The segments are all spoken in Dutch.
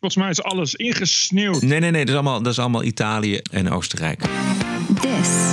Volgens mij is alles ingesneeuwd. Nee, nee, nee. Dat is allemaal, dat is allemaal Italië en Oostenrijk. This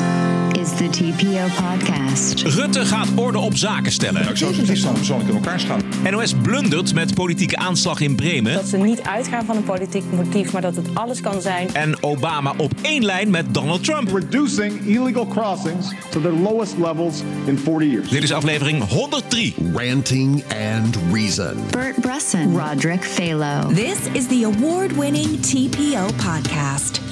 is the TPO podcast. Rutte gaat orde op zaken stellen. Ik zou het liefst dan persoonlijk in elkaar slaan. NOS blundert met politieke aanslag in Bremen. Dat ze niet uitgaan van een politiek motief, maar dat het alles kan zijn. En Obama op één lijn met Donald Trump. reducing illegal crossings to their lowest levels in 40 years. Dit is aflevering 103. Ranting and Reason. Bert Bresson, Roderick Phalo. This is the award winning TPO podcast.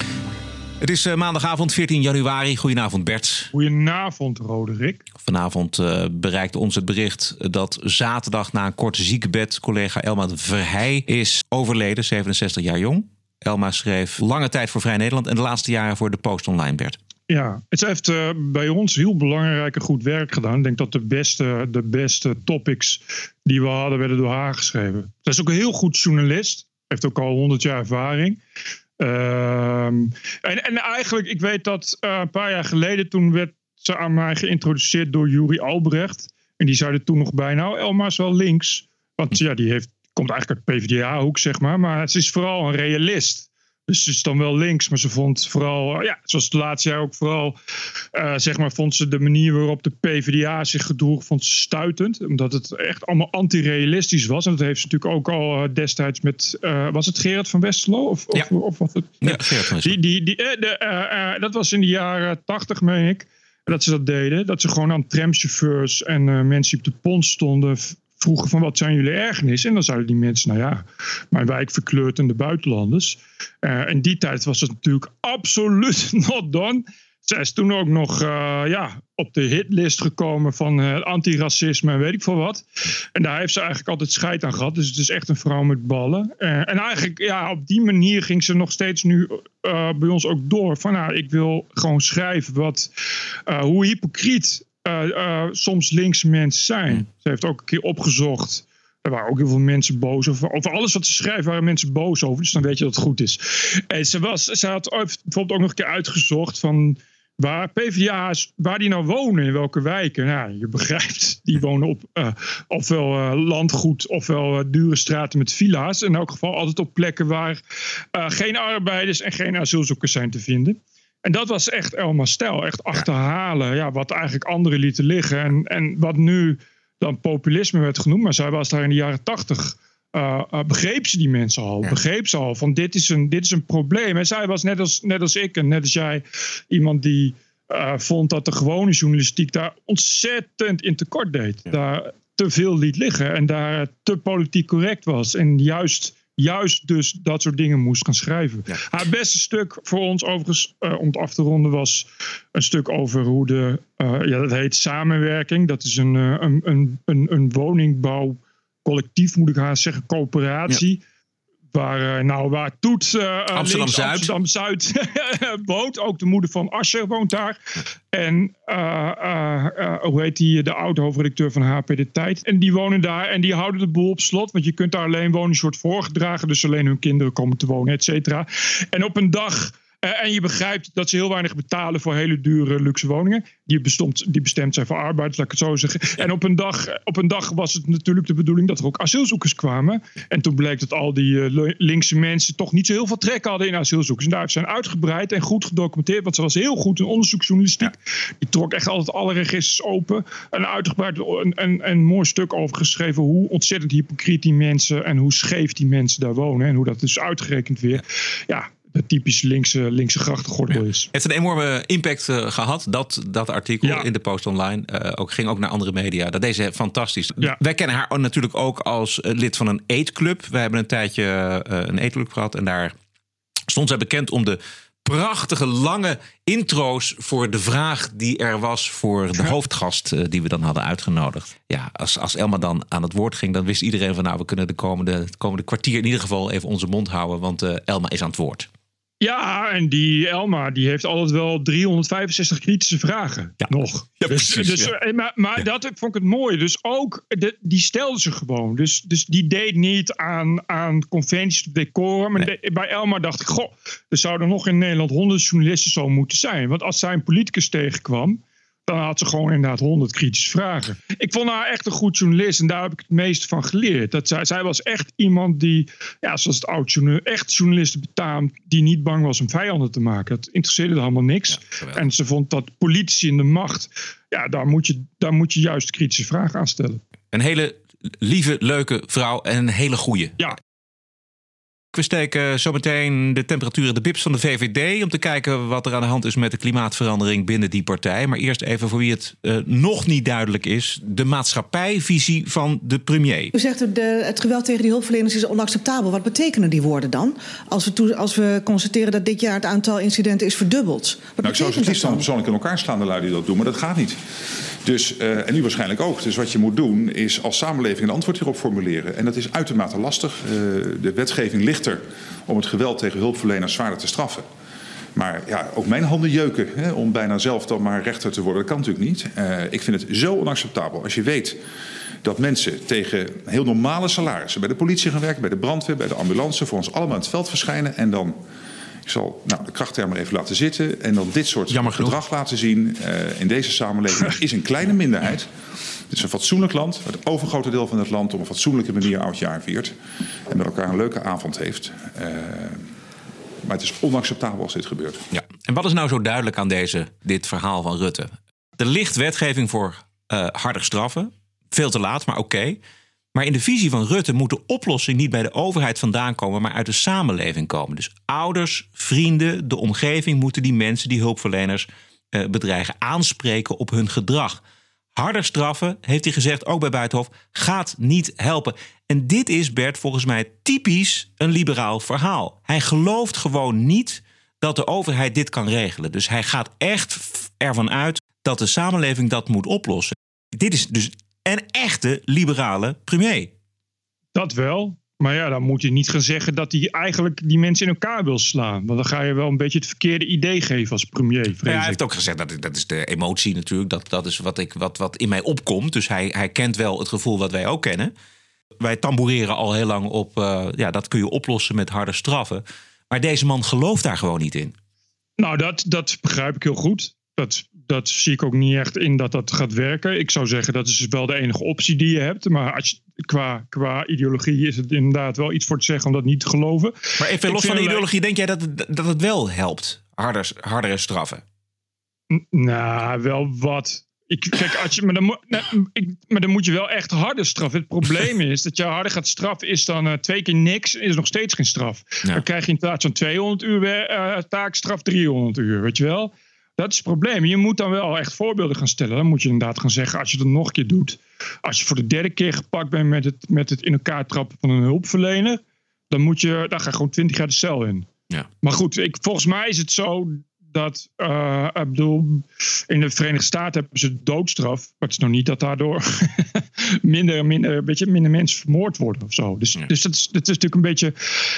Het is eh, maandagavond 14 januari. Goedenavond Bert. Goedenavond, Roderick. Vanavond uh, bereikte ons het bericht dat zaterdag na een korte ziekenbed collega Elma Verheij is overleden, 67 jaar jong. Elma schreef lange tijd voor Vrij Nederland en de laatste jaren voor de Post Online, Bert. Ja, het heeft uh, bij ons heel belangrijk en goed werk gedaan. Ik denk dat de beste, de beste topics die we hadden, werden door haar geschreven. Zij is ook een heel goed journalist. Heeft ook al 100 jaar ervaring. Um, en, en eigenlijk, ik weet dat uh, een paar jaar geleden, toen werd ze aan mij geïntroduceerd door Juri Albrecht. En die zei er toen nog bij, nou, Elma is wel links. Want ja, die heeft, komt eigenlijk uit PvdA-hoek, zeg maar. Maar ze is vooral een realist. Dus ze is dan wel links, maar ze vond vooral, ja, zoals het laatste jaar ook vooral, uh, zeg maar, vond ze de manier waarop de PvdA zich gedroeg, vond ze stuitend. Omdat het echt allemaal antirealistisch was. En dat heeft ze natuurlijk ook al uh, destijds met, uh, was het Gerard van Westerlo? Of, ja. of, of wat het? Ja, Gerard van die, die, die, de, dat was in de jaren tachtig, meen ik, dat ze dat deden. Dat ze gewoon aan tramchauffeurs en mensen die op de pont stonden vroegen van wat zijn jullie ergernissen? En dan zeiden die mensen, nou ja, mijn wijk verkleurt en de buitenlanders. Uh, in die tijd was het natuurlijk absoluut not done. Zij is toen ook nog uh, ja, op de hitlist gekomen van uh, antiracisme en weet ik veel wat. En daar heeft ze eigenlijk altijd scheid aan gehad. Dus het is echt een vrouw met ballen. en eigenlijk ja, op die manier ging ze nog steeds nu bij ons ook door. Van nou, ik wil gewoon schrijven wat, hoe hypocriet uh, uh, soms mensen zijn. Mm. Ze heeft ook een keer opgezocht. Er waren ook heel veel mensen boos over. Over alles wat ze schrijft waren mensen boos over. Dus dan weet je dat het goed is. En ze, was, ze had bijvoorbeeld ook nog een keer uitgezocht van waar PvdA's, waar die nou wonen, in welke wijken. Nou, je begrijpt, die wonen op uh, ofwel landgoed ofwel dure straten met villa's. In elk geval altijd op plekken waar geen arbeiders en geen asielzoekers zijn te vinden. En dat was echt Elma Stel. Echt achterhalen ja, wat eigenlijk anderen lieten liggen. En, en wat nu dan populisme werd genoemd. Maar zij was daar in de jaren tachtig. Uh, uh, begreep ze die mensen al. Ja. Begreep ze al van dit is een, dit is een probleem. En zij was net als, net als ik en net als jij iemand die uh, vond dat de gewone journalistiek daar ontzettend in tekort deed. Ja. Daar te veel liet liggen en daar te politiek correct was. En juist juist dus dat soort dingen moest gaan schrijven. Ja. Haar beste stuk voor ons overigens, uh, om het af te ronden, was een stuk over hoe de, uh, ja dat heet samenwerking. Dat is een, uh, een, een, een, een woningbouwcollectief, moet ik haast zeggen, coöperatie. Ja. Waar, nou, waar Toet uh, Amsterdam-Zuid Amsterdam-Zuid woont. Ook de moeder van Ascher woont daar. En uh, uh, hoe heet die, de oud-hoofdredacteur van HP De Tijd. En die wonen daar en die houden de boel op slot. Want je kunt daar alleen wonen, een soort voorgedragen. Dus alleen hun kinderen komen te wonen, et cetera. En op een dag... Uh, en je begrijpt dat ze heel weinig betalen voor hele dure luxe woningen. Die, bestond, die bestemd zijn voor arbeiders, laat ik het zo zeggen. En op een, dag, op een dag was het natuurlijk de bedoeling dat er ook asielzoekers kwamen. En toen bleek dat al die uh, linkse mensen toch niet zo heel veel trek hadden in asielzoekers. En daar zijn uitgebreid en goed gedocumenteerd. Want ze was heel goed in onderzoeksjournalistiek. Ja. Die trok echt altijd alle registers open. En uitgebreid een, een, een mooi stuk over geschreven hoe ontzettend hypocriet die mensen en hoe scheef die mensen daar wonen. En hoe dat dus uitgerekend weer. Ja, typisch linkse, linkse grachtengordel is. Het heeft een enorme impact uh, gehad, dat, dat artikel ja. in de Post Online. Uh, ook, ging ook naar andere media. Dat deze fantastisch. Ja. Wij kennen haar natuurlijk ook als lid van een eetclub. We hebben een tijdje uh, een eetclub gehad. En daar stond zij bekend om de prachtige lange intro's voor de vraag die er was voor de hoofdgast die we dan hadden uitgenodigd. Ja, als, als Elma dan aan het woord ging, dan wist iedereen van nou, we kunnen de komende, het komende kwartier in ieder geval even onze mond houden, want uh, Elma is aan het woord. Ja, en die Elma die heeft altijd wel 365 kritische vragen. Ja. Nog. Ja, dus, precies, dus, ja. Maar, maar dat vond ik het mooi. Dus ook, de, die stelde ze gewoon. Dus, dus die deed niet aan, aan conventies, decorum. Maar Nee. de- bij Elma dacht ik, goh, er zouden nog in Nederland honderd journalisten zo moeten zijn. Want als zij een politicus tegenkwam, dan had ze gewoon inderdaad honderd kritische vragen. Ik vond haar echt een goed journalist en daar heb ik het meeste van geleerd. Dat zij, zij was echt iemand die, ja, zoals het oud journal, echt journalisten betaamt, die niet bang was om vijanden te maken. Dat interesseerde er allemaal niks. en ze vond dat politici in de macht, ja, daar moet je, daar moet je juist kritische vragen aan stellen. Een hele lieve, leuke vrouw en een hele goeie. Ja, We steken zometeen de temperatuur in de bips van de VVD... om te kijken wat er aan de hand is met de klimaatverandering binnen die partij. Maar eerst even voor wie het eh, nog niet duidelijk is... de maatschappijvisie van de premier. U zegt de, het geweld tegen die hulpverleners is onacceptabel. Wat betekenen die woorden dan? Als we, toe, als we constateren dat dit jaar het aantal incidenten is verdubbeld. Wat Nou, ik zou ze het liefst dan persoonlijk in elkaar slaan, de lui die dat doen, maar dat gaat niet. Dus, eh, en u waarschijnlijk ook. Dus wat je moet doen is als samenleving een antwoord hierop formuleren. En dat is uitermate lastig. Eh, de wetgeving ligt er om het geweld tegen hulpverleners zwaarder te straffen. Maar ja, ook mijn handen jeuken hè, om bijna zelf dan maar rechter te worden. Dat kan natuurlijk niet. Eh, ik vind het zo onacceptabel als je weet dat mensen tegen heel normale salarissen bij de politie gaan werken, bij de brandweer, bij de ambulance, voor ons allemaal in het veld verschijnen en dan. Ik zal nou, de krachttermen even laten zitten. En dan dit soort gedrag laten zien eh, in deze samenleving. Is een kleine minderheid. Het is een fatsoenlijk land. waar Het overgrote deel van het land op een fatsoenlijke manier oudjaar viert. En met elkaar een leuke avond heeft. Eh, maar het is onacceptabel als dit gebeurt. Ja. En wat is nou zo duidelijk aan deze, dit verhaal van Rutte? Er ligt wetgeving voor eh, harder straffen. Veel te laat, maar oké. Maar in de visie van Rutte moet de oplossing niet bij de overheid vandaan komen, maar uit de samenleving komen. Dus ouders, vrienden, de omgeving moeten die mensen, die hulpverleners eh, bedreigen, aanspreken op hun gedrag. Harder straffen, heeft hij gezegd, ook bij Buitenhof, gaat niet helpen. En dit is, Bert, volgens mij typisch een liberaal verhaal. Hij gelooft gewoon niet dat de overheid dit kan regelen. Dus hij gaat echt ervan uit dat de samenleving dat moet oplossen. Dit is dus een echte liberale premier. dat wel. Maar ja, dan moet je niet gaan zeggen dat hij eigenlijk die mensen in elkaar wil slaan. Want dan ga je wel een beetje het verkeerde idee geven als premier. vrees Ja, hij heeft ook gezegd dat dat is de emotie natuurlijk. Dat, dat is wat, ik, wat, wat in mij opkomt. Dus hij, hij kent wel het gevoel wat wij ook kennen. Wij tamboureren al heel lang op. eh, ja, dat kun je oplossen met harde straffen. Maar deze man gelooft daar gewoon niet in. Nou, dat, dat begrijp ik heel goed. Dat, dat zie ik ook niet echt in dat dat gaat werken. Ik zou zeggen, dat is wel de enige optie die je hebt. Maar als je, qua, qua ideologie is het inderdaad wel iets voor te zeggen om dat niet te geloven. Maar even los van de ideologie, denk jij dat het, dat het wel helpt? Harder, hardere straffen. Nou, wel wat. Ik, kijk, als je, maar, dan, moet- nou, ik, maar dan moet je wel echt harder straffen. Het probleem is dat je harder gaat straffen, is dan eh, twee keer niks, is nog steeds geen straf. Ja. Dan krijg je in plaats van 200 uur eh, taakstraf 300 uur, weet je wel? Dat is het probleem. Je moet dan wel echt voorbeelden gaan stellen. Dan moet je inderdaad gaan zeggen, als je het nog een keer doet. Als je voor de derde keer gepakt bent met het, met het in elkaar trappen van een hulpverlener. Dan, moet je, dan ga je gewoon 20 jaar de cel in. Ja. Maar goed, ik, volgens mij is het zo dat, eh, ik bedoel, in de Verenigde Staten hebben ze doodstraf. Maar het is nog niet dat daardoor minder, minder, weet je, minder mensen vermoord worden of zo. Dus, Ja. dus dat, is, dat is natuurlijk een beetje,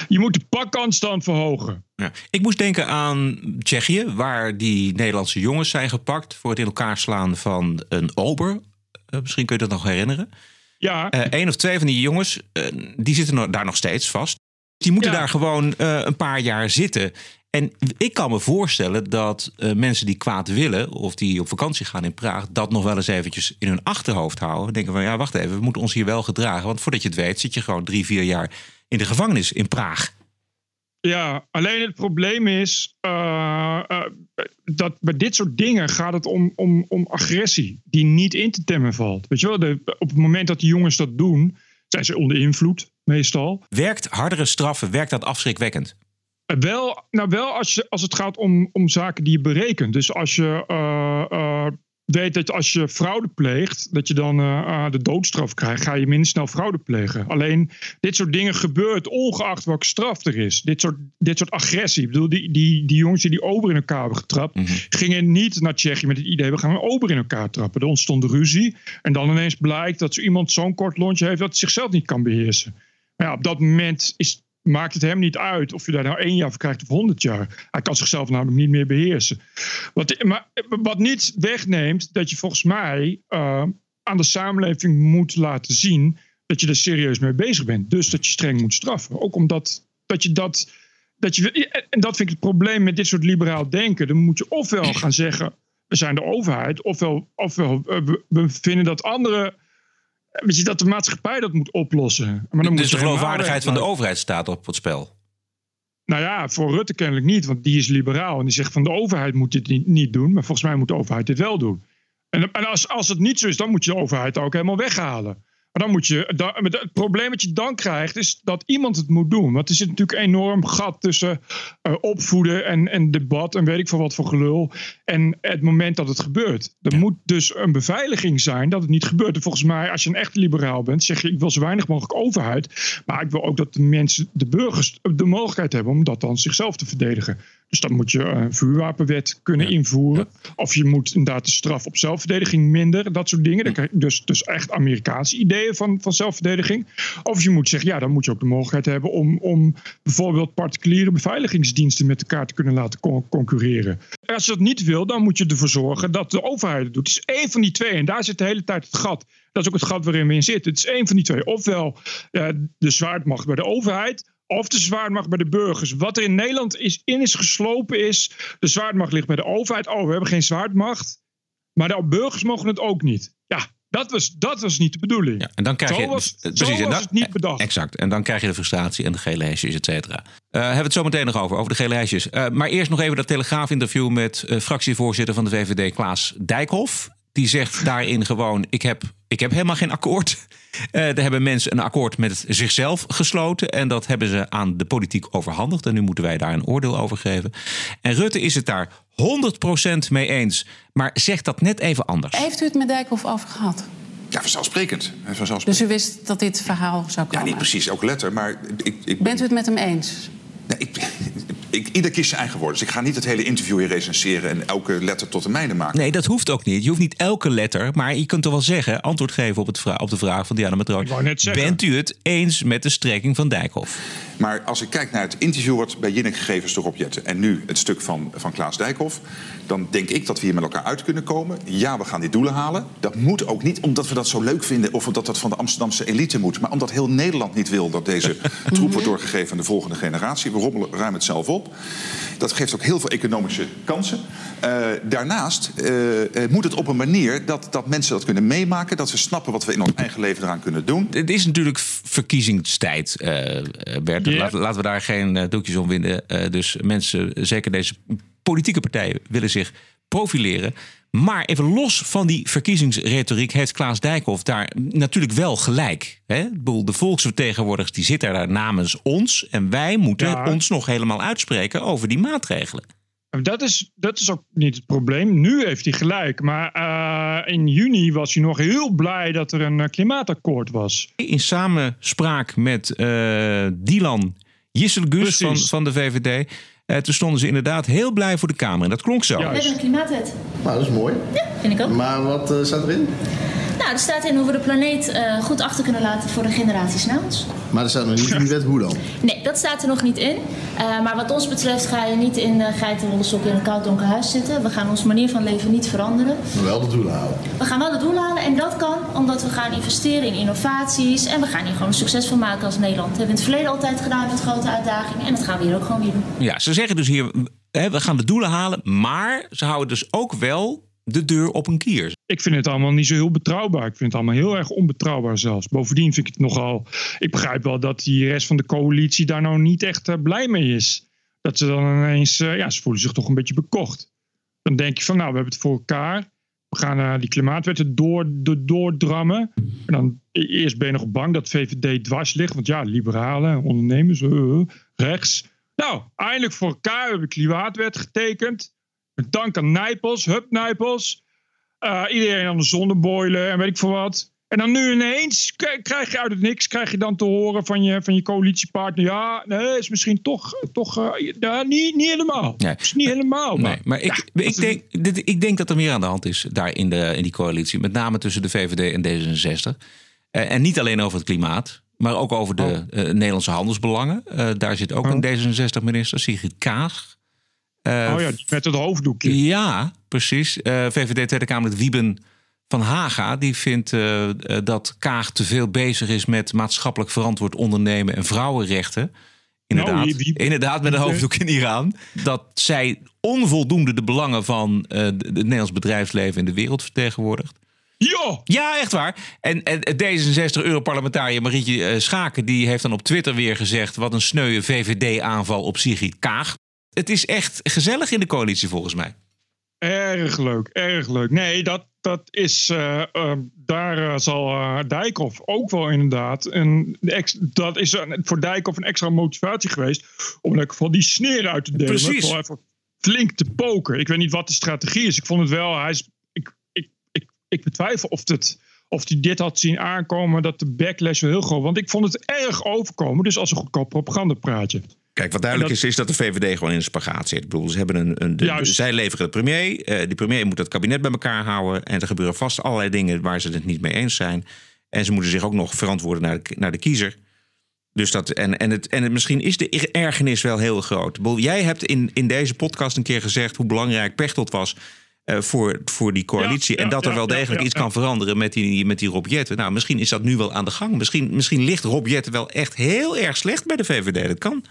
je moet de pakkans dan verhogen. Ja. Ik moest denken aan Tsjechië, waar die Nederlandse jongens zijn gepakt voor het in elkaar slaan van een ober. Eh, misschien kun je dat nog herinneren. Ja, Eén of twee van die jongens, eh, die zitten nog- daar nog steeds vast. Die moeten Ja. daar gewoon eh, een paar jaar zitten. En ik kan me voorstellen dat eh, mensen die kwaad willen... of die op vakantie gaan in Praag... dat nog wel eens eventjes in hun achterhoofd houden. Denken van, ja, wacht even, we moeten ons hier wel gedragen. Want voordat je het weet zit je gewoon drie, vier jaar in de gevangenis in Praag. Ja, alleen het probleem is eh, eh, dat bij dit soort dingen gaat het om, om, om agressie die niet in te temmen valt. Weet je wel, de, op het moment dat die jongens dat doen, zijn ze onder invloed meestal. Werkt hardere straffen, werkt dat afschrikwekkend? Wel, nou wel als, je, als het gaat om, om zaken die je berekent. Dus als je eh, eh, weet dat als je fraude pleegt, dat je dan eh, de doodstraf krijgt, ga je minder snel fraude plegen. Alleen dit soort dingen gebeurt ongeacht welke straf er is. Dit soort, dit soort agressie. Ik bedoel, die, die, die jongens die die ober in elkaar hebben getrapt, gingen niet naar Tsjechië met het idee, we gaan een ober in elkaar trappen. Er ontstond ruzie. En dan ineens blijkt dat zo iemand zo'n kort lontje heeft dat hij zichzelf niet kan beheersen. Maar ja, op dat moment is, maakt het hem niet uit of je daar nou één jaar voor krijgt of honderd jaar. Hij kan zichzelf namelijk niet meer beheersen. Wat, maar, wat niet wegneemt dat je volgens mij eh, aan de samenleving moet laten zien dat je er serieus mee bezig bent. Dus dat je streng moet straffen. Ook omdat dat je dat. dat je, en dat vind ik het probleem met dit soort liberaal denken. Dan moet je ofwel gaan zeggen. we zijn de overheid, ofwel, ofwel eh, we, we vinden dat andere. Weet je, dat de maatschappij dat moet oplossen. Maar dan moet dus de je helemaal geloofwaardigheid van de overheid staat op het spel. Nou ja, voor Rutte kennelijk niet, want die is liberaal. En die zegt van de overheid moet dit niet, niet doen. Maar volgens mij moet de overheid dit wel doen. En, en als, als het niet zo is, dan moet je de overheid ook helemaal weghalen. Maar dan moet je, het probleem wat je dan krijgt, is dat iemand het moet doen. Want er zit natuurlijk een enorm gat tussen eh, opvoeden en, en debat en weet ik veel wat voor gelul. En het moment dat het gebeurt. Er moet dus een beveiliging zijn dat het niet gebeurt. En volgens mij, als je een echte liberaal bent, zeg je: ik wil zo weinig mogelijk overheid. Maar ik wil ook dat de mensen, de burgers, de mogelijkheid hebben om dat dan zichzelf te verdedigen. Dus dan moet je een vuurwapenwet kunnen invoeren. Of je moet inderdaad de straf op zelfverdediging minderen. Dat soort dingen. Dan krijg je dus, dus echt Amerikaanse ideeën van, van zelfverdediging. Of je moet zeggen, ja, dan moet je ook de mogelijkheid hebben om, om bijvoorbeeld particuliere beveiligingsdiensten met elkaar te kunnen laten con- concurreren. En als je dat niet wil, dan moet je ervoor zorgen dat de overheid het doet. Het is één van die twee. En daar zit de hele tijd het gat. Dat is ook het gat waarin we in zitten. Het is één van die twee. Ofwel eh, de zwaardmacht bij de overheid. Of de zwaardmacht bij de burgers. Wat er in Nederland is, in is geslopen is. De zwaardmacht ligt bij de overheid. Oh, we hebben geen zwaardmacht. Maar de burgers mogen het ook niet. Ja, dat was, dat was niet de bedoeling. En dan krijg Zo je, was- eh, zo en was dan- het niet bedacht. Exact. En dan krijg je de frustratie en de gele hesjes, et cetera. Eh, hebben we het zo meteen nog over, over de gele hesjes. Eh, maar eerst nog even dat telegraafinterview met fractievoorzitter van de VVD, Klaas Dijkhoff. Die zegt daarin gewoon, ik heb, ik heb helemaal geen akkoord. Eh er hebben mensen een akkoord met zichzelf gesloten. En dat hebben ze aan de politiek overhandigd. En nu moeten wij daar een oordeel over geven. En Rutte is het daar 100% mee eens. Maar zegt dat net even anders. Heeft u het met Dijkhoff over gehad? Ja, vanzelfsprekend. Eh, vanzelfsprekend. Dus u wist dat dit verhaal zou Ja, komen? niet precies elke letter, maar ik, ik, Bent u het met hem eens? Nee, ik, ik, ieder kiest zijn eigen woorden. Dus ik ga niet het hele interview hier recenseren en elke letter tot de mijne maken. Nee, dat hoeft ook niet. Je hoeft niet elke letter, maar je kunt toch wel zeggen, antwoord geven op, het vra- op de vraag van Diana Matroos. wou net zeggen. Bent u het eens met de strekking van Dijkhoff? Maar als ik kijk naar het interview wat bij Jinnik gegeven is door Rob Jetten... en nu het stuk van, van Klaas Dijkhoff... dan denk ik dat we hier met elkaar uit kunnen komen. Ja, we gaan die doelen halen. Dat moet ook niet omdat we dat zo leuk vinden... of omdat dat van de Amsterdamse elite moet... maar omdat heel Nederland niet wil dat deze troep wordt doorgegeven... aan de volgende generatie. We rommelen ruim het zelf op. Dat geeft ook heel veel economische kansen. Eh, daarnaast eh, eh, moet het op een manier dat, dat mensen dat kunnen meemaken... dat we snappen wat we in ons eigen leven eraan kunnen doen. Het is natuurlijk verkiezingstijd, eh, Bert. Ja. Laten, laten we daar geen eh, doekjes om winden. Eh, dus mensen, zeker deze politieke partijen, willen zich profileren. Maar even los van die verkiezingsretoriek heeft Klaas Dijkhoff daar natuurlijk wel gelijk. Hè? De volksvertegenwoordigers die zitten daar namens ons. En wij moeten Ja. ons nog helemaal uitspreken over die maatregelen. Dat is, dat is ook niet het probleem. Nu heeft hij gelijk. Maar eh, in juni was hij nog heel blij dat er een eh, klimaatakkoord was. In samenspraak met eh Dylan Jisselgus van, van de VVD. eh, toen stonden ze inderdaad heel blij voor de Kamer. En dat klonk zo. Ja. We hebben een klimaatwet. Nou, dat is mooi. Ja, vind ik ook. Maar wat staat erin? Nou, er staat in hoe we de planeet eh, goed achter kunnen laten voor de generaties na ons. Maar er staat nog niet in die wet hoe dan. Nee, dat staat er nog niet in. Eh, maar wat ons betreft ga je niet in de geitenwolle sok in een koud donker huis zitten. We gaan onze manier van leven niet veranderen. Maar wel de doelen halen. We gaan wel de doelen halen en dat kan omdat we gaan investeren in innovaties. En we gaan hier gewoon een succes van maken als Nederland. Dat hebben we in het verleden altijd gedaan met grote uitdagingen. En dat gaan we hier ook gewoon weer doen. Ja, ze zeggen dus hier, hè, we gaan de doelen halen. Maar ze houden dus ook wel de deur op een kier. Ik vind het allemaal niet zo heel betrouwbaar. Ik vind het allemaal heel erg onbetrouwbaar zelfs. Bovendien vind ik het nogal. Ik begrijp wel dat die rest van de coalitie daar nou niet echt eh, blij mee is. Dat ze dan ineens. eh, ja, ze voelen zich toch een beetje bekocht. Dan denk je van, nou, we hebben het voor elkaar. We gaan die klimaatwetten door, door, doordrammen. En dan e- eerst ben je nog bang dat VVD dwars ligt. Want ja, liberalen, ondernemers, eh, rechts. Nou, eindelijk voor elkaar hebben we klimaatwet getekend. Met dank aan Nijpels, hup Nijpels. Eh, iedereen aan de zonneboilen en weet ik veel wat. En dan nu ineens krijg je uit het niks krijg je dan te horen van je, van je coalitiepartner. Ja, nee, is misschien toch, toch eh, ja, niet, niet helemaal. Nee. Is niet helemaal. Nee, maar ik, Ja, ik, denk, dit, ik denk dat er meer aan de hand is daar in, de, in die coalitie. Met name tussen de VVD en D66. Eh, en niet alleen over het klimaat. Maar ook over de eh, Nederlandse handelsbelangen. Daar zit ook een D66-minister, Sigrid Kaag. Eh, oh ja, die met het hoofddoekje. Ja, precies. Eh, VVD Tweede Kamerlid Wieben van Haga die vindt eh, dat Kaag te veel bezig is met maatschappelijk verantwoord ondernemen en vrouwenrechten. Inderdaad, Nou, inderdaad met een hoofddoek in Iran. Dat zij onvoldoende de belangen van het Nederlands bedrijfsleven in de wereld vertegenwoordigt. Ja! Ja, echt waar. En, en D66-Europarlementariër Marietje Schaken... die heeft dan op Twitter weer gezegd... wat een sneuwe VVD-aanval op Sigrid Kaag. Het is echt gezellig in de coalitie volgens mij. Erg leuk, erg leuk. Nee, dat, dat is. eh, eh, daar eh, zal eh, Dijkhoff ook wel inderdaad. En de ex, dat is een- voor Dijkhoff een extra motivatie geweest. om in elk geval die sneer uit te delen. Precies. Even flink te poken. Ik weet niet wat de strategie is. Ik vond het wel. Hij is, ik, ik, ik, ik betwijfel of het. Of hij dit had zien aankomen, dat de backlash wel heel groot. Want ik vond het erg overkomen. Dus als een goedkoop propagandapraatje. Kijk, wat duidelijk dat- is, is dat de VVD gewoon in een spagaat zit. Ik bedoel, ze hebben een, een de- zij leveren de premier. eh die premier moet het kabinet bij elkaar houden. En er gebeuren vast allerlei dingen waar ze het niet mee eens zijn. En ze moeten zich ook nog verantwoorden naar de, naar de kiezer. Dus dat, en, en, het, en het, misschien is de er- ergernis wel heel groot. Jij hebt in, in deze podcast een keer gezegd hoe belangrijk Pechtold was voor, voor die coalitie. Ja, en dat er wel degelijk iets kan veranderen met die, met die Rob Jetten. Nou, misschien is dat nu wel aan de gang. Misschien, misschien ligt Rob Jetten wel echt heel erg slecht bij de VVD. Dat kan.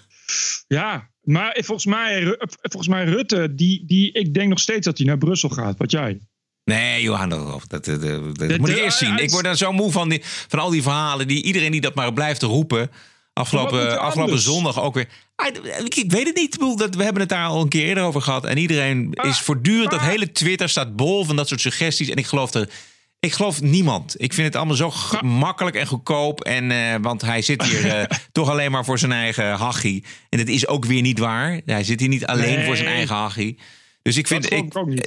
Ja, maar volgens mij, volgens mij Rutte, die, die, ik denk nog steeds dat hij naar Brussel gaat. Wat jij? Nee, Johan, dat, dat, dat, dat De- moet ik eerst zien. Ik word daar zo moe van, die, van al die verhalen. Die, iedereen die dat maar blijft roepen. Afgelopen, afgelopen zondag ook weer. Ah, Ik, weet het niet. We hebben het daar al een keer eerder over gehad. En iedereen is voortdurend... Dat hele Twitter staat bol van dat soort suggesties. En ik geloof er... Ik geloof niemand. Ik vind het allemaal zo makkelijk en goedkoop. En, eh, want hij zit hier eh, toch alleen maar voor zijn eigen hachie. En dat is ook weer niet waar. Hij zit hier niet alleen Nee. voor zijn eigen hachie. Dus ik vind,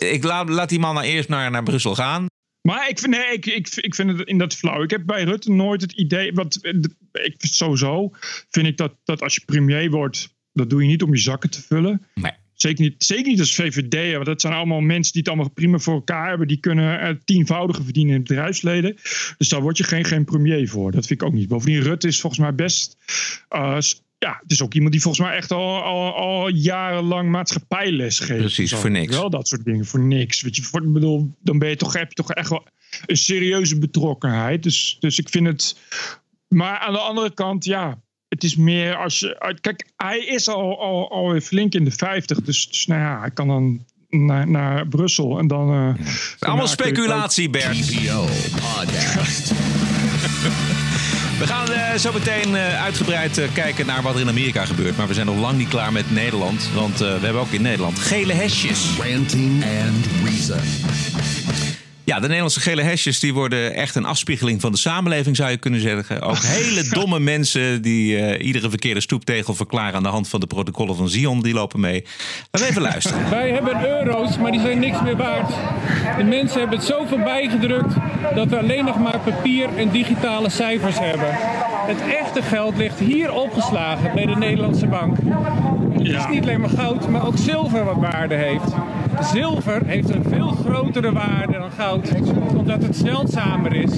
ik laat, laat die man nou eerst naar, naar Brussel gaan. Maar ik vind, nee, ik, ik, ik vind het in dat flauw. Ik heb bij Rutte nooit het idee. Want eh, ik sowieso vind ik dat, dat als je premier wordt, dat doe je niet om je zakken te vullen. Nee. Zeker niet, zeker niet als VVD, want dat zijn allemaal mensen die het allemaal prima voor elkaar hebben. Die kunnen het tienvoudige verdienen in bedrijfsleden. Dus daar word je geen, geen premier voor. Dat vind ik ook niet. Bovendien, Rutte is volgens mij best. eh, s- ja, het is ook iemand die volgens mij echt al, al, al jarenlang maatschappijles geeft. Precies, voor niks. Wel dat soort dingen, voor niks. Weet je, voor, bedoel, dan ben je toch, heb je toch echt wel een serieuze betrokkenheid. Dus, dus ik vind het. Maar aan de andere kant, ja. Het is meer als je. Kijk, hij is al, al, al weer flink in de 50. Dus, dus nou ja, hij kan dan naar, naar Brussel. En dan. eh, Allemaal speculatie, Bert. We gaan eh, zo meteen eh, uitgebreid eh, kijken naar wat er in Amerika gebeurt. Maar we zijn nog lang niet klaar met Nederland. Want we hebben ook in Nederland gele hesjes. Ranting and Reason. Ja, de Nederlandse gele hesjes die worden echt een afspiegeling van de samenleving, zou je kunnen zeggen. Ook hele domme mensen die eh, iedere verkeerde stoeptegel verklaren aan de hand van de protocollen van Zion, die lopen mee. Laten we even luisteren. Wij hebben euro's, maar die zijn niks meer waard. De mensen hebben het zo voorbij gedrukt dat we alleen nog maar papier en digitale cijfers hebben. Het echte geld ligt hier opgeslagen bij de Nederlandse bank. Het is niet alleen maar goud, maar ook zilver wat waarde heeft. Zilver heeft een veel grotere waarde dan goud, omdat het zeldzamer is.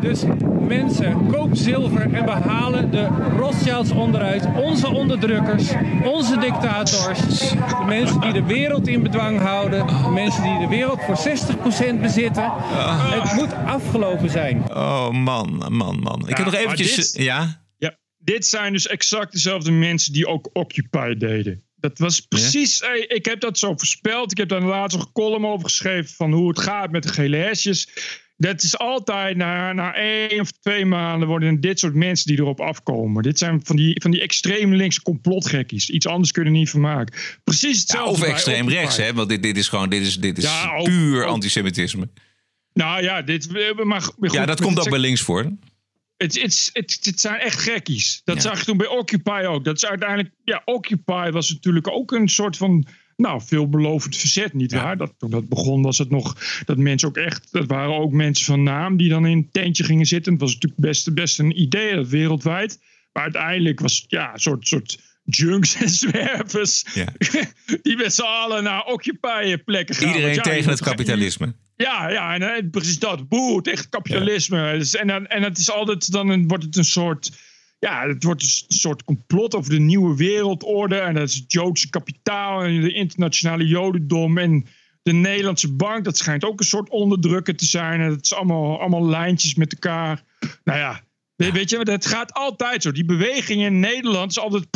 Dus mensen, koop zilver en we halen de Rothschilds onderuit. Onze onderdrukkers, onze dictators. De mensen die de wereld in bedwang houden. De mensen die de wereld voor 60% bezitten. Het moet afgelopen zijn. Oh man, man, man. Ik heb nog eventjes... dit- Ja? Dit zijn dus exact dezelfde mensen die ook Occupy deden. Dat was precies, ik heb dat zo voorspeld. Ik heb daar laatst een column over geschreven van hoe het gaat met de gele hesjes. Dat is altijd na, na één of twee maanden worden dit soort mensen die erop afkomen. Dit zijn van die, van die extreem linkse complotgekkies. Iets anders kunnen niet van maken. Precies Ja, hetzelfde. of extreem rechts, hè? Want dit, dit is gewoon dit is, dit is Ja, puur ook- antisemitisme. Nou ja, dit, maar, maar goed, Ja, dat komt ook bij links voor. Het, het, het, het zijn echt gekkies. Dat Ja. zag je toen bij Occupy ook. Dat is uiteindelijk, ja, Occupy was natuurlijk ook een soort van, nou, veelbelovend verzet, niet waar? Dat, toen dat begon was het nog, dat mensen ook echt, dat waren ook mensen van naam die dan in een tentje gingen zitten. Het was natuurlijk best, best een idee, dat wereldwijd. Maar uiteindelijk was het, ja, een soort, soort junks en zwervers, Ja. die met z'n allen naar Occupy plekken gaan. Iedereen ja, tegen het kapitalisme. Ja, ja, en eh, precies dat. Boe, tegen het kapitalisme. Dus, en, dan, en het is altijd, dan wordt het een soort, ja, het wordt een soort complot over de nieuwe wereldorde. En dat is het Joodse kapitaal en de internationale jodendom en de Nederlandse bank. Dat schijnt ook een soort onderdrukker te zijn. En dat is allemaal, allemaal lijntjes met elkaar. Nou ja, weet- je, het gaat altijd zo. Die beweging in Nederland is altijd,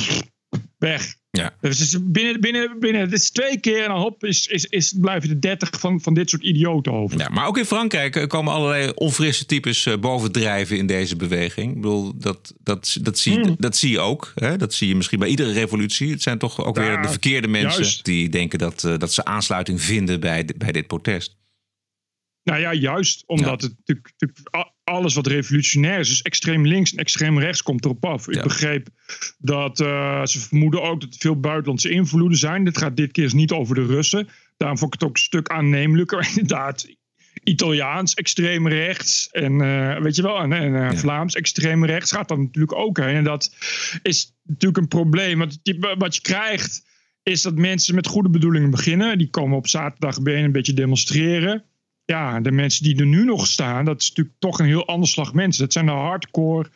weg. Ja. Dus het is binnen, binnen, binnen, het is twee keer en dan hop, is, is, is, blijven er dertig van, van dit soort idioten over. Ja, maar ook in Frankrijk eh, komen allerlei onfrisse types eh, bovendrijven in deze beweging. Ik bedoel, dat, dat, dat, zie, Hmm. dat zie je ook. Hè? Dat zie je misschien bij iedere revolutie. Het zijn toch ook Ja, weer de verkeerde mensen juist. die denken dat, eh, dat ze aansluiting vinden bij, de- bij dit protest. Nou ja, juist omdat het natuurlijk, alles wat revolutionair is, dus extreem links en extreem rechts, komt erop af. Ik Ja. begreep dat eh, ze vermoeden ook dat er veel buitenlandse invloeden zijn. Dit gaat dit keer eens niet over de Russen. Daarom vond ik het ook een stuk aannemelijker. Inderdaad, Italiaans extreem rechts en eh, weet je wel, en, en eh, Vlaams extreem rechts gaat dan natuurlijk ook heen. En dat is natuurlijk een probleem. Want wat je krijgt is dat mensen met goede bedoelingen beginnen. Die komen op zaterdag bijeen een beetje demonstreren ja, de mensen die er nu nog staan, dat is natuurlijk toch een heel ander slag mensen. Dat zijn de hardcore,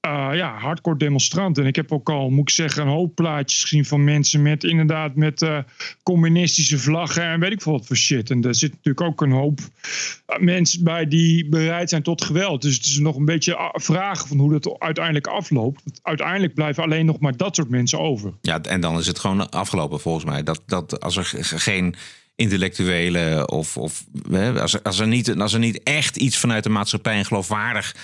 eh, ja, hardcore demonstranten. En ik heb ook al, moet ik zeggen, een hoop plaatjes gezien van mensen met inderdaad met eh, communistische vlaggen en weet ik veel wat voor shit. En daar zit natuurlijk ook een hoop eh, mensen bij die bereid zijn tot geweld. Dus het is nog een beetje a- vragen van hoe dat uiteindelijk afloopt. Uiteindelijk blijven alleen nog maar dat soort mensen over. Ja, en dan is het gewoon afgelopen volgens mij. Dat, dat als er geen intellectuele of, of hè, als, er, als, er niet, als er niet echt iets vanuit de maatschappij een geloofwaardig,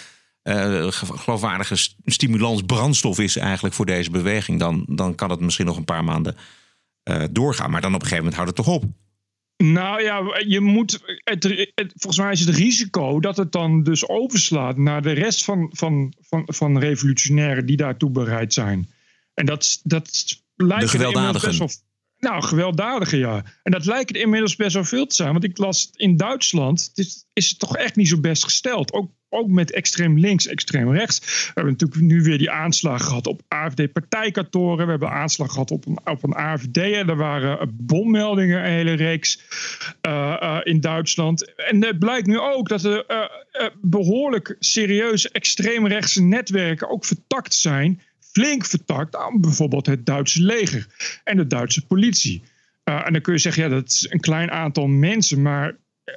eh, ge- geloofwaardige st- stimulans brandstof is eigenlijk voor deze beweging, dan, dan kan het misschien nog een paar maanden eh, doorgaan. Maar dan op een gegeven moment houdt het toch op. Nou ja, je moet. Het, het- volgens mij is het risico dat het dan dus overslaat naar de rest van, van, van, van revolutionairen die daartoe bereid zijn. En dat, dat lijkt inmiddels gewelddadigen. best wel. Nou, gewelddadigen, ja. En dat lijkt er inmiddels best wel veel te zijn. Want ik las in Duitsland, het is, is het toch echt niet zo best gesteld. Ook, ook met extreem links, extreem rechts. We hebben natuurlijk nu weer die aanslag gehad op AFD-partijkantoren. We hebben aanslag gehad op een, op een AFD. Er waren eh, bommeldingen, een hele reeks eh, eh, in Duitsland. En het blijkt nu ook dat er eh, eh, behoorlijk serieuze extreemrechtse netwerken ook vertakt zijn. Flink vertakt aan bijvoorbeeld het Duitse leger en de Duitse politie. Eh, en dan kun je zeggen, ja, dat is een klein aantal mensen, maar eh,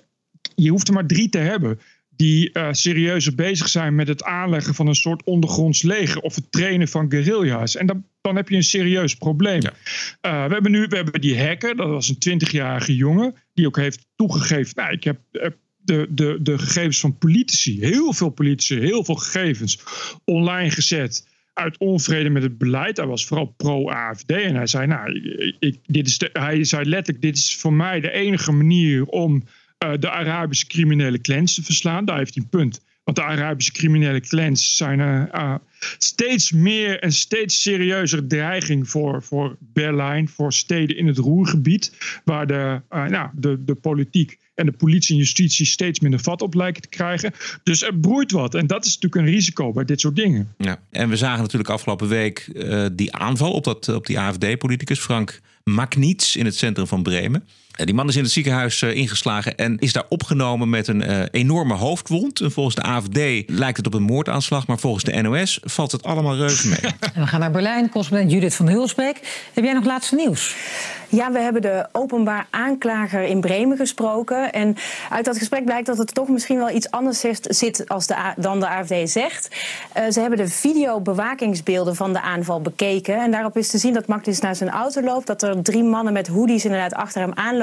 je hoeft er maar drie te hebben die eh serieuzer bezig zijn met het aanleggen van een soort ondergronds leger of het trainen van guerrilla's. En dan, dan heb je een serieus probleem. We hebben nu we hebben die hacker, dat was een 20-jarige jongen, die ook heeft toegegeven, nou, ik heb de, de, de gegevens van politici, heel veel politici, heel veel gegevens online gezet uit onvrede met het beleid. Hij was vooral pro-AFD en hij zei, nou, ik, dit is de, hij zei letterlijk, dit is voor mij de enige manier om eh, de Arabische criminele clans te verslaan. Daar heeft hij een punt. Want de Arabische criminele clans zijn eh, steeds meer en steeds serieuzer dreiging voor, voor Berlijn, voor steden in het Roergebied, waar de, nou, de, de politiek en de politie en justitie steeds minder vat op lijken te krijgen. Dus er broeit wat. En dat is natuurlijk een risico bij dit soort dingen. Ja. En we zagen natuurlijk afgelopen week eh, die aanval op, dat, op die AFD-politicus Frank Magnitz in het centrum van Bremen. Eh, die man is in het ziekenhuis eh, ingeslagen en is daar opgenomen met een eh, enorme hoofdwond. En volgens de AFD lijkt het op een moordaanslag, maar volgens de NOS valt het allemaal reuze mee. En we gaan naar Berlijn. Correspondent Judith van Hulsbeek. Heb jij nog laatste nieuws? Ja, we hebben de openbaar aanklager in Bremen gesproken. En uit dat gesprek blijkt dat het toch misschien wel iets anders zit- zit als de, A- dan de AFD zegt. Eh, ze hebben de videobewakingsbeelden van de aanval bekeken. En daarop is te zien dat Martins naar zijn auto loopt. Dat er drie mannen met hoodies inderdaad achter hem aanlopen.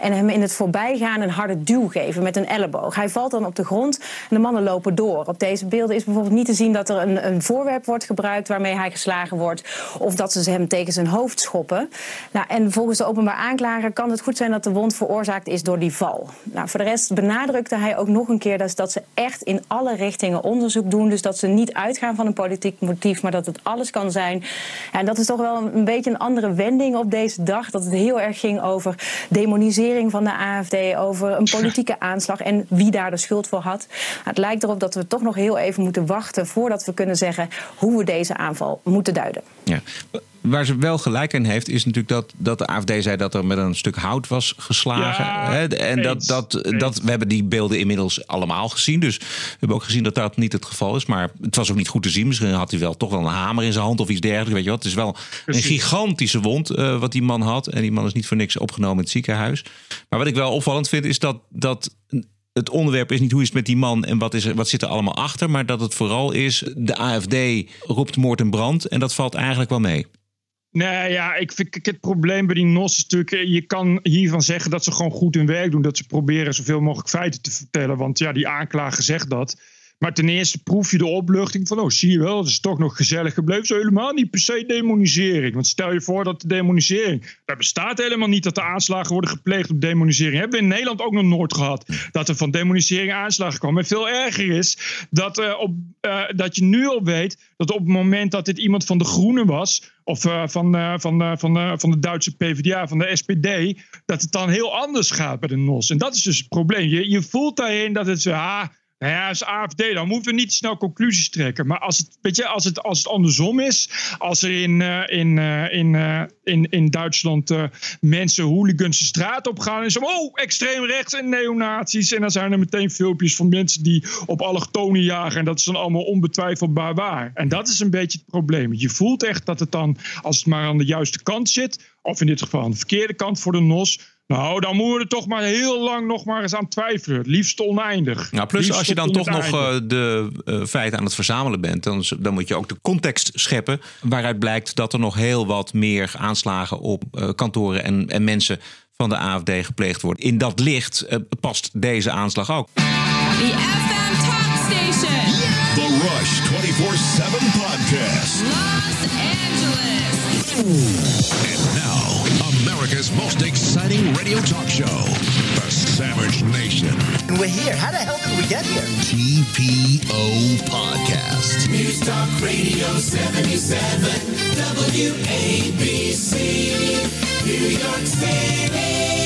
En hem in het voorbijgaan een harde duw geven met een elleboog. Hij valt dan op de grond en de mannen lopen door. Op deze beelden is bijvoorbeeld niet te zien dat er een, een voorwerp wordt gebruikt waarmee hij geslagen wordt. Of dat ze hem tegen zijn hoofd schoppen. Nou, en volgens de openbaar aanklager kan het goed zijn dat de wond veroorzaakt is door die val. Nou, voor de rest benadrukte hij ook nog een keer dat, dat ze echt in alle richtingen onderzoek doen. Dus dat ze niet uitgaan van een politiek motief, maar dat het alles kan zijn. En dat is toch wel een beetje een andere wending op deze dag. Dat het heel erg ging over demonisering van de AFD, over een politieke aanslag en wie daar de schuld voor had. Het lijkt erop dat we toch nog heel even moeten wachten voordat we kunnen zeggen hoe we deze aanval moeten duiden. Ja. Waar ze wel gelijk in heeft, is natuurlijk dat, dat de AFD zei dat er met een stuk hout was geslagen. Ja, Hè, en dat, eens, dat, dat, we hebben die beelden inmiddels allemaal gezien. Dus we hebben ook gezien dat dat niet het geval is. Maar het was ook niet goed te zien. Misschien had hij wel toch wel een hamer in zijn hand of iets dergelijks. Weet je wat? Het is wel Precies. een gigantische wond eh, wat die man had. En die man is niet voor niks opgenomen in het ziekenhuis. Maar wat ik wel opvallend vind, is dat. dat het onderwerp is niet hoe is het met die man en wat, is er, wat zit er allemaal achter. Maar dat het vooral is, de AFD roept moord en brand. En dat valt eigenlijk wel mee. Nee, ja, ik vind het probleem bij die NOS is natuurlijk... eh, je kan hiervan zeggen dat ze gewoon goed hun werk doen. Dat ze proberen zoveel mogelijk feiten te vertellen. Want ja, die aanklager zegt dat. Maar ten eerste proef je de opluchting van... oh, zie je wel, het is toch nog gezellig gebleven. Zo helemaal niet per se demonisering. Want stel je voor dat de demonisering... daar bestaat helemaal niet dat er aanslagen worden gepleegd op demonisering. Hebben we in Nederland ook nog nooit gehad. Dat er van demonisering aanslagen komen. En veel erger is dat, eh, op, eh, dat je nu al weet... dat op het moment dat dit iemand van de Groenen was... of eh, van, van, van, van de Duitse PvdA, van de SPD... dat het dan heel anders gaat bij de NOS. En dat is dus het probleem. Je, je voelt daarin dat het... ah, nou ja, als AFD, dan moeten we niet snel conclusies trekken. Maar als het, weet je, als het, als het andersom is, als er in, eh, in, eh, in, eh, in, in Duitsland mensen hooligans de straat op gaan en zo, oh, extreem rechts en neonazies. En dan zijn er meteen filmpjes van mensen die op allochtonen jagen. En dat is dan allemaal onbetwijfelbaar waar. En dat is een beetje het probleem. Je voelt echt dat het dan, als het maar aan de juiste kant zit, of in dit geval aan de verkeerde kant voor de NOS. Nou, dan moeten we er toch maar heel lang nog maar eens aan twijfelen. Het liefst oneindig. Nou, plus Liefst als je dan toch nog eh, de eh, feiten aan het verzamelen bent, dan, dan moet je ook de context scheppen. Waaruit blijkt dat er nog heel wat meer aanslagen op eh, kantoren en, en mensen van de AFD gepleegd worden. In dat licht past deze aanslag ook. The FM Talk Station. The Rush 24 7 podcast. Los Angeles. And now, America's most exciting radio talk show, The Savage Nation. And we're here. How the hell did we get here? TPO Podcast. News Talk Radio 77, WABC, New York City.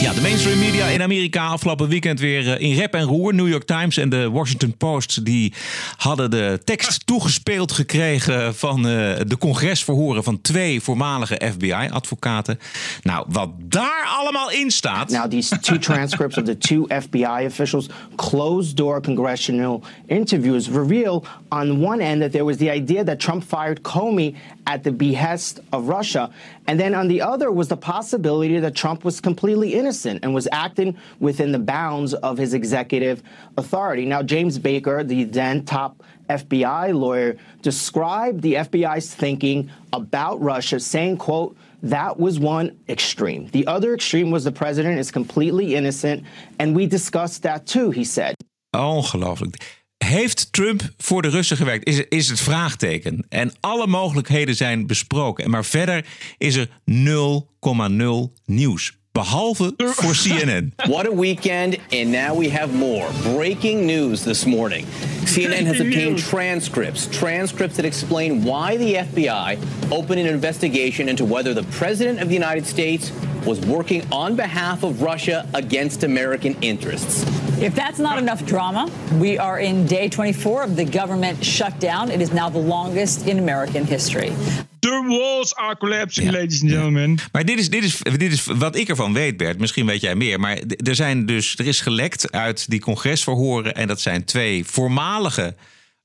Ja, de mainstream media in Amerika afgelopen weekend weer eh, in rep en roer. New York Times en de Washington Post die hadden de tekst toegespeeld gekregen van eh, de congresverhoren van twee voormalige FBI-advocaten. Nou, wat daar allemaal in staat. Now, these two transcripts of the two FBI officials' closed door congressional interviews reveal, on one end, that there was the idea that Trump fired Comey at the behest of Russia. And then on the other was the possibility that Trump was completely innocent and was acting within the bounds of his executive authority. Now, James Baker, the then top FBI lawyer, described the FBI's thinking about Russia, saying, quote, that was one extreme. The other extreme was the president is completely innocent, and we discussed that too, he said. Ongelooflijk. Heeft Trump voor de Russen gewerkt? Is, is het vraagteken. En alle mogelijkheden zijn besproken. Maar verder is er 0,0 nieuws. Behalve voor CNN. What a weekend, and now we have more. Breaking news this morning. CNN has obtained transcripts, transcripts that explain why the FBI opened an investigation into whether the President of the United States was working on behalf of Russia against American interests. If that's not enough drama, we are in day 24 of the government shutdown. It is now the longest in American history. The walls are collapsing, ladies and gentlemen. Maar dit is, dit, is, dit is wat ik ervan weet, Bert. Misschien weet jij meer. Maar er, zijn dus, er is gelekt uit die congresverhoren. En dat zijn twee voormalige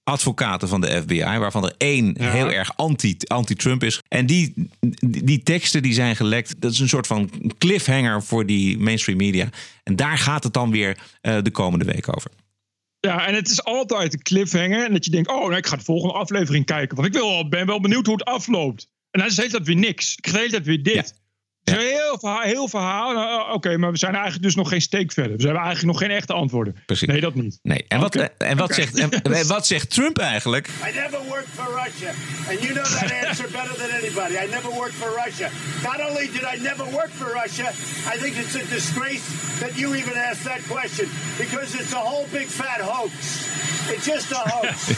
advocaten van de FBI. Waarvan er één heel erg anti- anti-Trump is. En die, die, teksten die zijn gelekt. Dat is een soort van cliffhanger voor die mainstream media. En daar gaat het dan weer eh, de komende week over. Ja, en het is altijd een cliffhanger. En dat je denkt, oh, nou, ik ga de volgende aflevering kijken. Want ik wil, ben wel benieuwd hoe het afloopt. En dan is hele tijd weer niks. Ik ga de hele tijd weer dit. Het is een heel verhaal. Heel verhaal. Nou, Oké, maar we zijn eigenlijk dus nog geen steek verder. We hebben eigenlijk nog geen echte antwoorden. Precies. Nee, dat niet. Nee. En, wat, Oké. en, wat, Oké. zegt, en, wat zegt Trump eigenlijk? I never worked for Russia. And you know that answer better than anybody. I never worked for Russia. Not only did I never work for Russia, I think it's a disgrace that you even asked that question because it's a whole big fat hoax. It's just a hoax.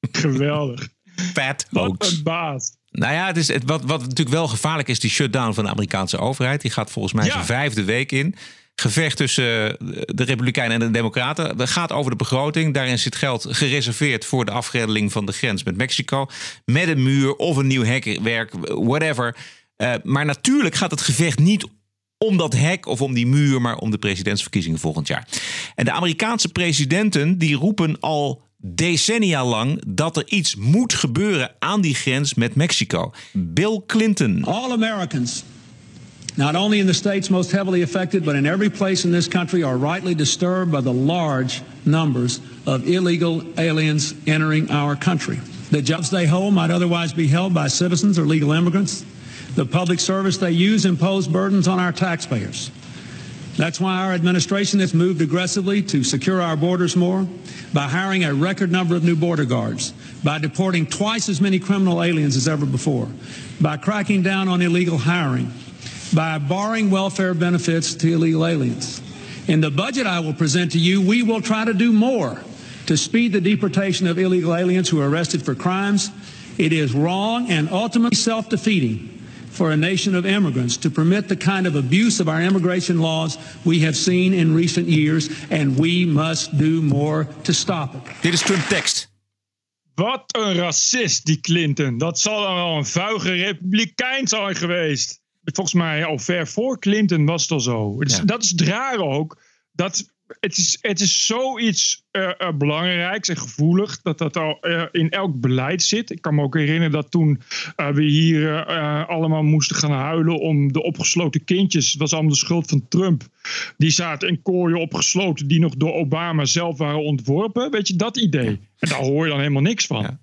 Geweldig. Fat Wat hoax. een baas. Nou ja, het is, het, wat, wat natuurlijk wel gevaarlijk is, die shutdown van de Amerikaanse overheid. Die gaat volgens mij Ja. zijn vijfde week in. Gevecht tussen eh, de Republikeinen en de Democraten. Het gaat over de begroting. Daarin zit geld gereserveerd voor de afgrendeling van de grens met Mexico. Met een muur of een nieuw hekwerk, whatever. Eh, maar natuurlijk gaat het gevecht niet om dat hek of om die muur, maar om de presidentsverkiezingen volgend jaar. En de Amerikaanse presidenten die roepen al decennia lang dat er iets moet gebeuren aan die grens met Mexico. Bill Clinton. All Americans, not only in the states most heavily affected, but in every place in this country, are rightly disturbed by the large numbers of illegal aliens entering our country. The jobs they hold might otherwise be held by citizens or legal immigrants. The public service they use impose burdens on our taxpayers. That's why our administration has moved aggressively to secure our borders more by hiring a record number of new border guards, by deporting twice as many criminal aliens as ever before, by cracking down on illegal hiring, by barring welfare benefits to illegal aliens. In the budget I will present to you, we will try to do more to speed the deportation of illegal aliens who are arrested for crimes. It is wrong and ultimately self defeating for a nation of immigrants to permit the kind of abuse of our immigration laws we have seen in recent years, and we must do more to stop it. Dit is Trump tekst. Wat een racist, die Clinton. Dat zal dan wel een vuige republikein zijn geweest. Volgens mij al ver voor Clinton was het al zo. Dat is het rare ook. Dat het, is, het is zoiets eh, eh, belangrijks en gevoelig dat dat al eh, in elk beleid zit. Ik kan me ook herinneren dat toen we hier allemaal moesten gaan huilen om de opgesloten kindjes. Het was allemaal de schuld van Trump. Die zaten in kooien opgesloten die nog door Obama zelf waren ontworpen. Weet je, dat idee. En daar hoor je dan helemaal niks van.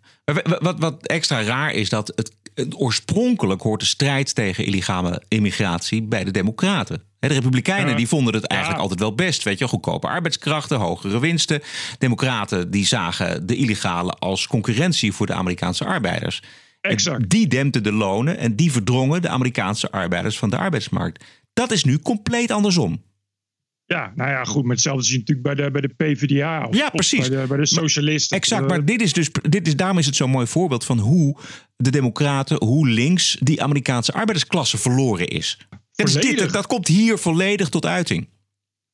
Wat, wat extra raar is dat het, het oorspronkelijk hoort de strijd tegen illegale immigratie bij de Democraten. De Republikeinen Ja. die vonden het eigenlijk Ja. altijd wel best. Weet je, goedkope arbeidskrachten, hogere winsten. Democraten die zagen de illegale als concurrentie voor de Amerikaanse arbeiders. Exact. Die dempten de lonen en die verdrongen de Amerikaanse arbeiders van de arbeidsmarkt. Dat is nu compleet andersom. Ja, nou ja, goed. Maar hetzelfde zie je natuurlijk bij de, bij de PvdA. Of, Ja, precies. Bij de, bij de socialisten. Exact, Eh, maar dit is dus, dit is, daarom is het zo'n mooi voorbeeld van hoe de Democraten, hoe links die Amerikaanse arbeidersklasse verloren is. Dat, is dit, dat komt hier volledig tot uiting.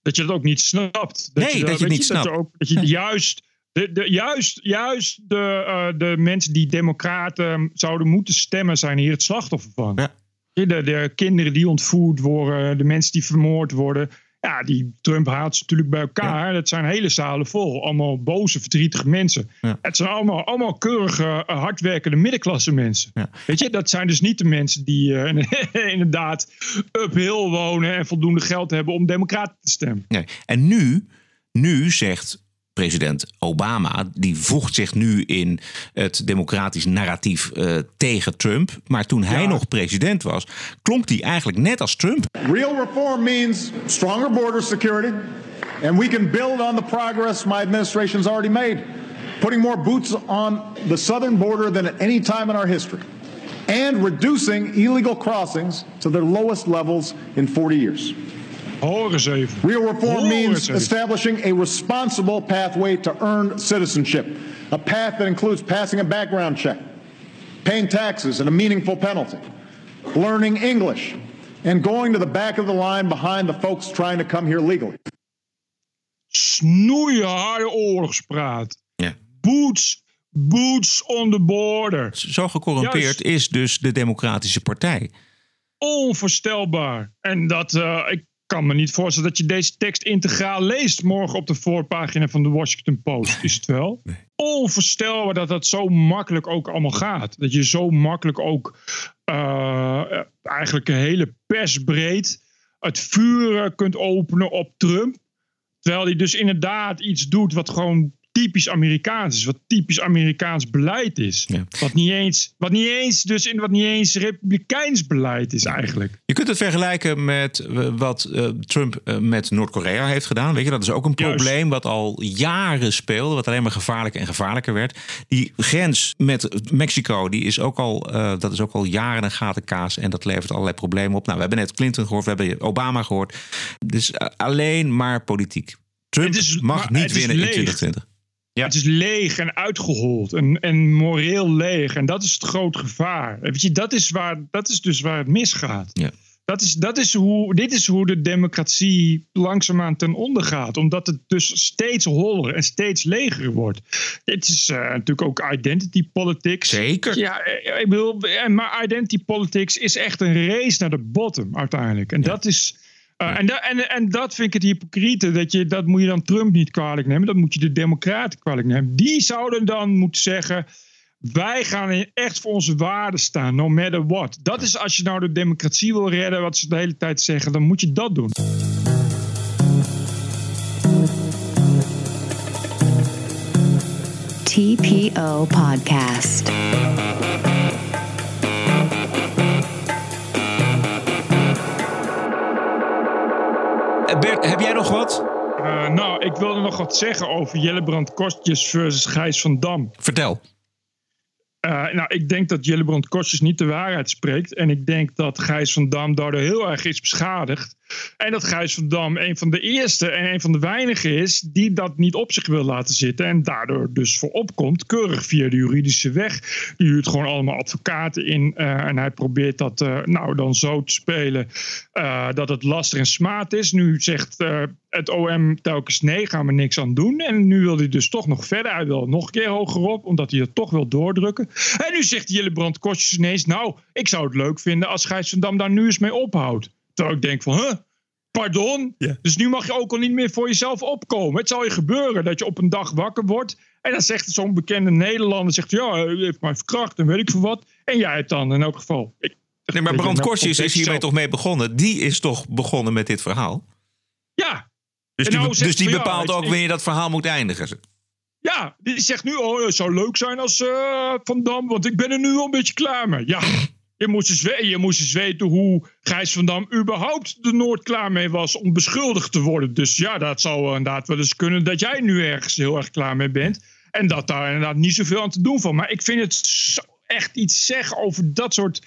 dat je dat ook niet snapt. Dat Nee, dat je het niet Dat, je snapt. ook, dat je juist, de, de, juist, juist de, eh, de mensen die democraten zouden moeten stemmen... zijn hier het slachtoffer van. Ja. De, de kinderen die ontvoerd worden, de mensen die vermoord worden... Ja, die Trump haalt ze natuurlijk bij elkaar. Dat zijn hele zalen vol. Allemaal boze, verdrietige mensen. Ja. Het zijn allemaal, allemaal keurige, eh, hardwerkende middenklasse mensen. Ja. Weet je, dat zijn dus niet de mensen die eh, inderdaad uphill wonen... en voldoende geld hebben om democraten te stemmen. Nee. En nu, nu zegt president Obama, die voegt zich nu in het democratisch narratief eh, tegen Trump. Maar toen hij nog president was, klonk hij eigenlijk net als Trump. Real reform means stronger border security, and we can build on the progress my administration's already made, putting more boots on the southern border than at any time in our history, and reducing illegal crossings to their lowest levels in 40 years. Even. Real reform means establishing a responsible pathway to earned citizenship, a path that includes passing a background check, paying taxes and a meaningful penalty, learning English, and going to the back of the line behind the folks trying to come here legally. Snoeiharde oorlogspraat. Ja. Boots, boots on the border. Zo gecorrumpeerd Juist. is dus de Democratische Partij. Onvoorstelbaar. En dat, eh, ik kan me niet voorstellen dat je deze tekst integraal leest morgen op de voorpagina van de Washington Post. Is het wel? Onvoorstelbaar dat dat zo makkelijk ook allemaal gaat. Dat je zo makkelijk ook eh, eigenlijk een hele persbreed het vuur kunt openen op Trump. Terwijl hij dus inderdaad iets doet wat gewoon typisch Amerikaans is. Wat typisch Amerikaans beleid is. Wat, niet eens, wat niet eens dus in wat niet eens republikeins beleid is eigenlijk. Je kunt het vergelijken met eh, wat eh, Trump eh, met Noord-Korea heeft gedaan. Weet je, dat is ook een probleem wat al jaren speelde. Wat alleen maar gevaarlijker en gevaarlijker werd. Die grens met Mexico, die is ook al, dat is ook al jaren een gatenkaas. En dat levert allerlei problemen op. Nou, we hebben net Clinton gehoord, we hebben Obama gehoord. Dus alleen maar politiek. Trump mag niet winnen in 2020. Ja. Het is leeg en uitgehold en, en moreel leeg. En dat is het groot gevaar. Weet je, dat is, waar, dat is dus waar het misgaat. Ja. Dat is, dat is hoe, dit is hoe de democratie langzaamaan ten onder gaat. Omdat het dus steeds holler en steeds leger wordt. Dit is eh, natuurlijk ook identity politics. Zeker. Ja, eh, ik bedoel, eh, maar identity politics is echt een race naar de bottom uiteindelijk. En dat is en, da- en, en dat vind ik het hypocriete. Dat, je, dat moet je dan Trump niet kwalijk nemen. Dat moet je de Democraten kwalijk nemen. Die zouden dan moeten zeggen. Wij gaan echt voor onze waarden staan, no matter what. Dat is als je nou de democratie wil redden, wat ze de hele tijd zeggen, dan moet je dat doen. TPO Podcast. Heb jij nog wat? Eh, nou, ik wilde nog wat zeggen over Jellebrand Kostjes versus Gijs van Dam. Vertel. Eh, nou, ik denk dat Jellebrand Kostjes niet de waarheid spreekt. En ik denk dat Gijs van Dam daardoor heel erg is beschadigd. En dat Gijs van Dam een van de eerste en een van de weinigen is die dat niet op zich wil laten zitten. En daardoor dus voor opkomt, keurig via de juridische weg. Die huurt gewoon allemaal advocaten in. eh, en hij probeert dat eh, nou dan zo te spelen eh, dat het lastig en smaad is. Nu zegt het OM telkens nee, gaan we niks aan doen. En nu wil hij dus toch nog verder. Hij wil nog een keer hoger op, omdat hij het toch wil doordrukken. En nu zegt Jillebrand Kostjes ineens... nou, ik zou het leuk vinden als Gijs van Dam daar nu eens mee ophoudt. Terwijl ik denk van, huh? Pardon? Dus nu mag je ook al niet meer voor jezelf opkomen. Het zal je gebeuren dat je op een dag wakker wordt... en dan zegt zo'n bekende Nederlander... zegt ja, hij heeft mij verkracht en weet ik veel wat. En jij het dan in elk geval. Ik, Nee, maar Brand Kortjes is hiermee toch mee begonnen? Die is toch begonnen met dit verhaal? Ja. Dus die, nou dus die bepaalt ook wanneer dat verhaal moet eindigen. Ja, die zegt nu, oh, het zou leuk zijn als eh, Van Dam, want ik ben er nu al een beetje klaar mee. Ja, je moest, eens, je moest weten hoe Gijs van Dam überhaupt er nooit klaar mee was om beschuldigd te worden. Dus ja, dat zou inderdaad wel eens kunnen dat jij nu ergens heel erg klaar mee bent. En dat daar inderdaad niet zoveel aan te doen van. Maar ik vind het zo echt iets zeggen over dat soort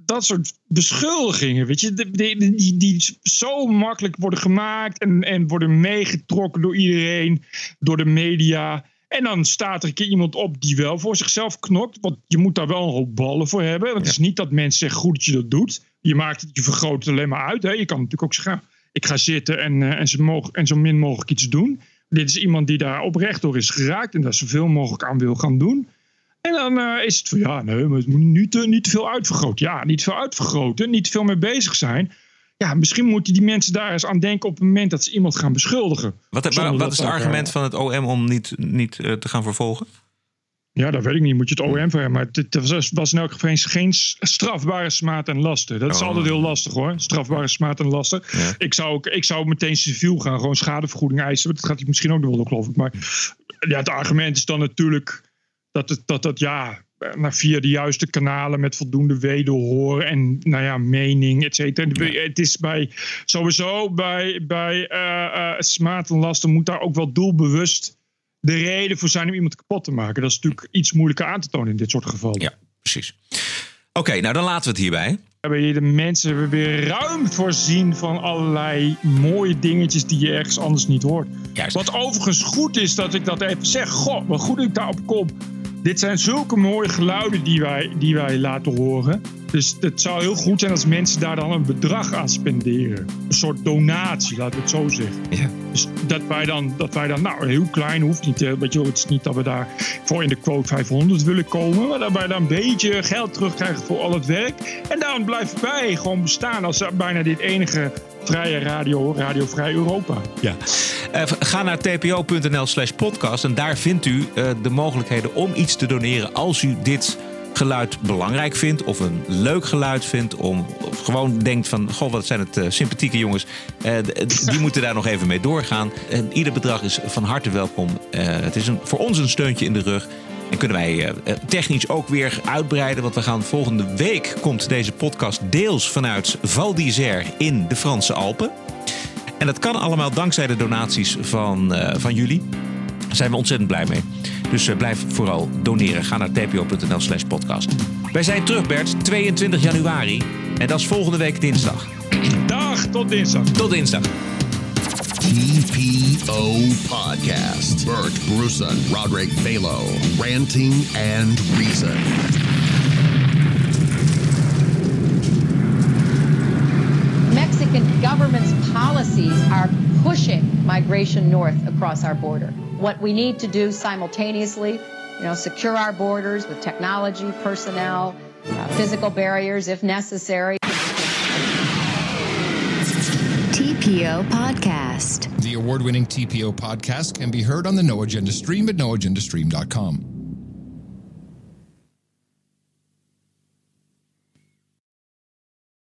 dat soort beschuldigingen, weet je, die, die, die, die zo makkelijk worden gemaakt en, en worden meegetrokken door iedereen, door de media. En dan staat er een keer iemand op die wel voor zichzelf knokt. Want je moet daar wel een hoop ballen voor hebben. Want het is niet dat mensen zeggen goed dat je dat doet. Je maakt het, je vergroot het alleen maar uit. Hè. Je kan natuurlijk ook zeggen, ik ga zitten en, eh, en, zo, mogen, en zo min mogelijk iets doen. Dit is iemand die daar oprecht door is geraakt en daar zoveel mogelijk aan wil gaan doen. En dan eh, is het van ja, nee, maar het moet niet, te- niet te veel uitvergroten. Ja, niet veel uitvergroten, niet te veel mee bezig zijn. Ja, misschien moeten die mensen daar eens aan denken op het moment dat ze iemand gaan beschuldigen. Wat, wat is het argument van het OM om niet, niet eh, te gaan vervolgen? Ja, dat weet ik niet. Moet je het OM voor hebben. Maar het, was, was in elk geval geen strafbare smaad en lasten. Dat is Oh. altijd heel lastig hoor. Strafbare smaad en lasten. Ik, zou ook, ik zou meteen civiel gaan. Gewoon schadevergoeding eisen. Dat gaat hij misschien ook nog wel, geloof ik. Maar ja, het argument is dan natuurlijk dat het, dat, dat ja, nou, via de juiste kanalen met voldoende wederhoor en nou ja, mening, et cetera. Het is bij sowieso bij, bij eh eh, smaad en lasten moet daar ook wel doelbewust de reden voor zijn om iemand kapot te maken. Dat is natuurlijk iets moeilijker aan te tonen in dit soort gevallen. Ja, precies. Oké, nou dan laten we het hierbij. We hebben hier de mensen hebben weer ruim voorzien van allerlei mooie dingetjes die je ergens anders niet hoort. Wat overigens goed is dat ik dat even zeg. Goh, wat goed ik daarop kom. Dit zijn zulke mooie geluiden die wij, die wij laten horen. Dus het zou heel goed zijn als mensen daar dan een bedrag aan spenderen. Een soort donatie, laten we het zo zeggen. Dus dat wij dan, dat wij dan nou heel klein hoeft niet. Weet je, het is niet dat we daar voor in de quote 500 willen komen. Maar dat wij dan een beetje geld terugkrijgen voor al het werk. En daarom blijven wij gewoon bestaan als bijna dit enige vrije radio, radiovrij Europa. Ja. Eh, ga naar tpo.nl slash podcast en daar vindt u eh, de mogelijkheden om iets te doneren als u dit geluid belangrijk vindt of een leuk geluid vindt om of gewoon denkt van goh wat zijn het eh, sympathieke jongens. Eh, die moeten daar nog even mee doorgaan. Ieder bedrag is van harte welkom. Eh, het is een, voor ons een steuntje in de rug. En kunnen wij technisch ook weer uitbreiden want we gaan volgende week komt deze podcast deels vanuit Val d'Isère in de Franse Alpen. En dat kan allemaal dankzij de donaties van, van jullie. Daar zijn we ontzettend blij mee. Dus eh, blijf vooral doneren. Ga naar tpo.nl slash podcast. Wij zijn terug, Bert, 22 januari. En dat is volgende week dinsdag. Dag, tot dinsdag. Tot dinsdag. TPO Podcast. Bert Bruson, Roderick Balo, Ranting and Reason. Policies are pushing migration north across our border. What we need to do simultaneously, you know, secure our borders with technology, personnel, uh, physical barriers if necessary. TPO Podcast. The award winning TPO podcast can be heard on the No Agenda stream at noagendastream.com.